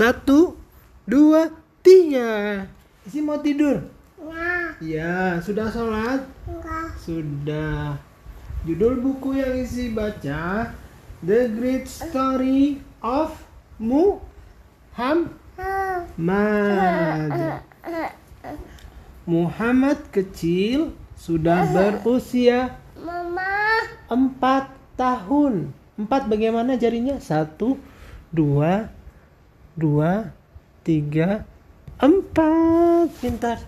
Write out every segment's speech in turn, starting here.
Satu, dua, tiga. Isi mau tidur? Ya, Ya, sudah sholat? enggak. Sudah. Judul buku yang isi baca The Great Story of Muhammad. Muhammad kecil sudah berusia Mama, empat tahun. Empat bagaimana jarinya? Satu, dua, dua, tiga, empat. Pintar.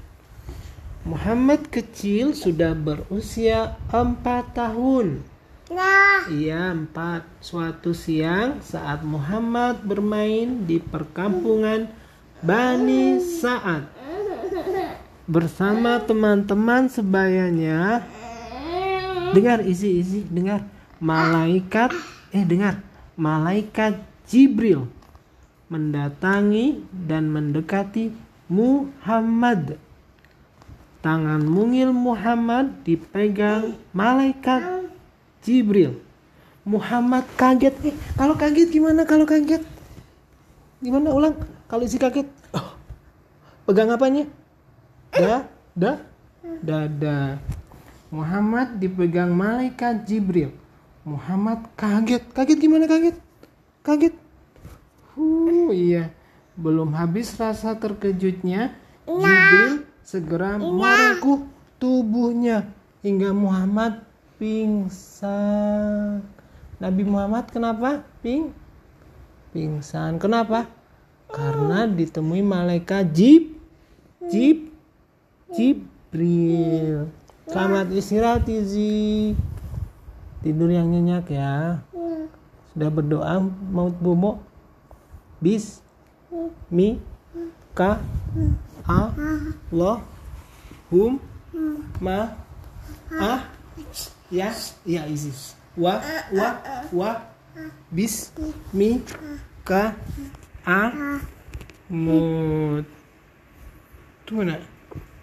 Muhammad kecil sudah berusia empat tahun. ya, Iya, empat. Suatu siang saat Muhammad bermain di perkampungan Bani Sa'ad bersama teman-teman sebayanya. Dengar isi-isi, dengar. Malaikat, eh dengar. Malaikat Jibril mendatangi dan mendekati Muhammad. Tangan mungil Muhammad dipegang malaikat Jibril. Muhammad kaget. Eh, kalau kaget gimana kalau kaget? Gimana ulang? Kalau isi kaget. Oh, pegang apanya? Da, da, dada. Muhammad dipegang malaikat Jibril. Muhammad kaget. Kaget gimana kaget? Kaget. Huh, iya. Belum habis rasa terkejutnya, Jibril segera merengkuh tubuhnya hingga Muhammad pingsan. Nabi Muhammad kenapa? Ping pingsan. Kenapa? Karena ditemui malaikat Jib Jib Jibril. Selamat istirahat Izi. Tidur yang nyenyak ya. Sudah berdoa mau bobo? Bis mi ka a lo hum ma ah ya ya Izi. Wa wa wa bis mi ka a mut. Tuh nak.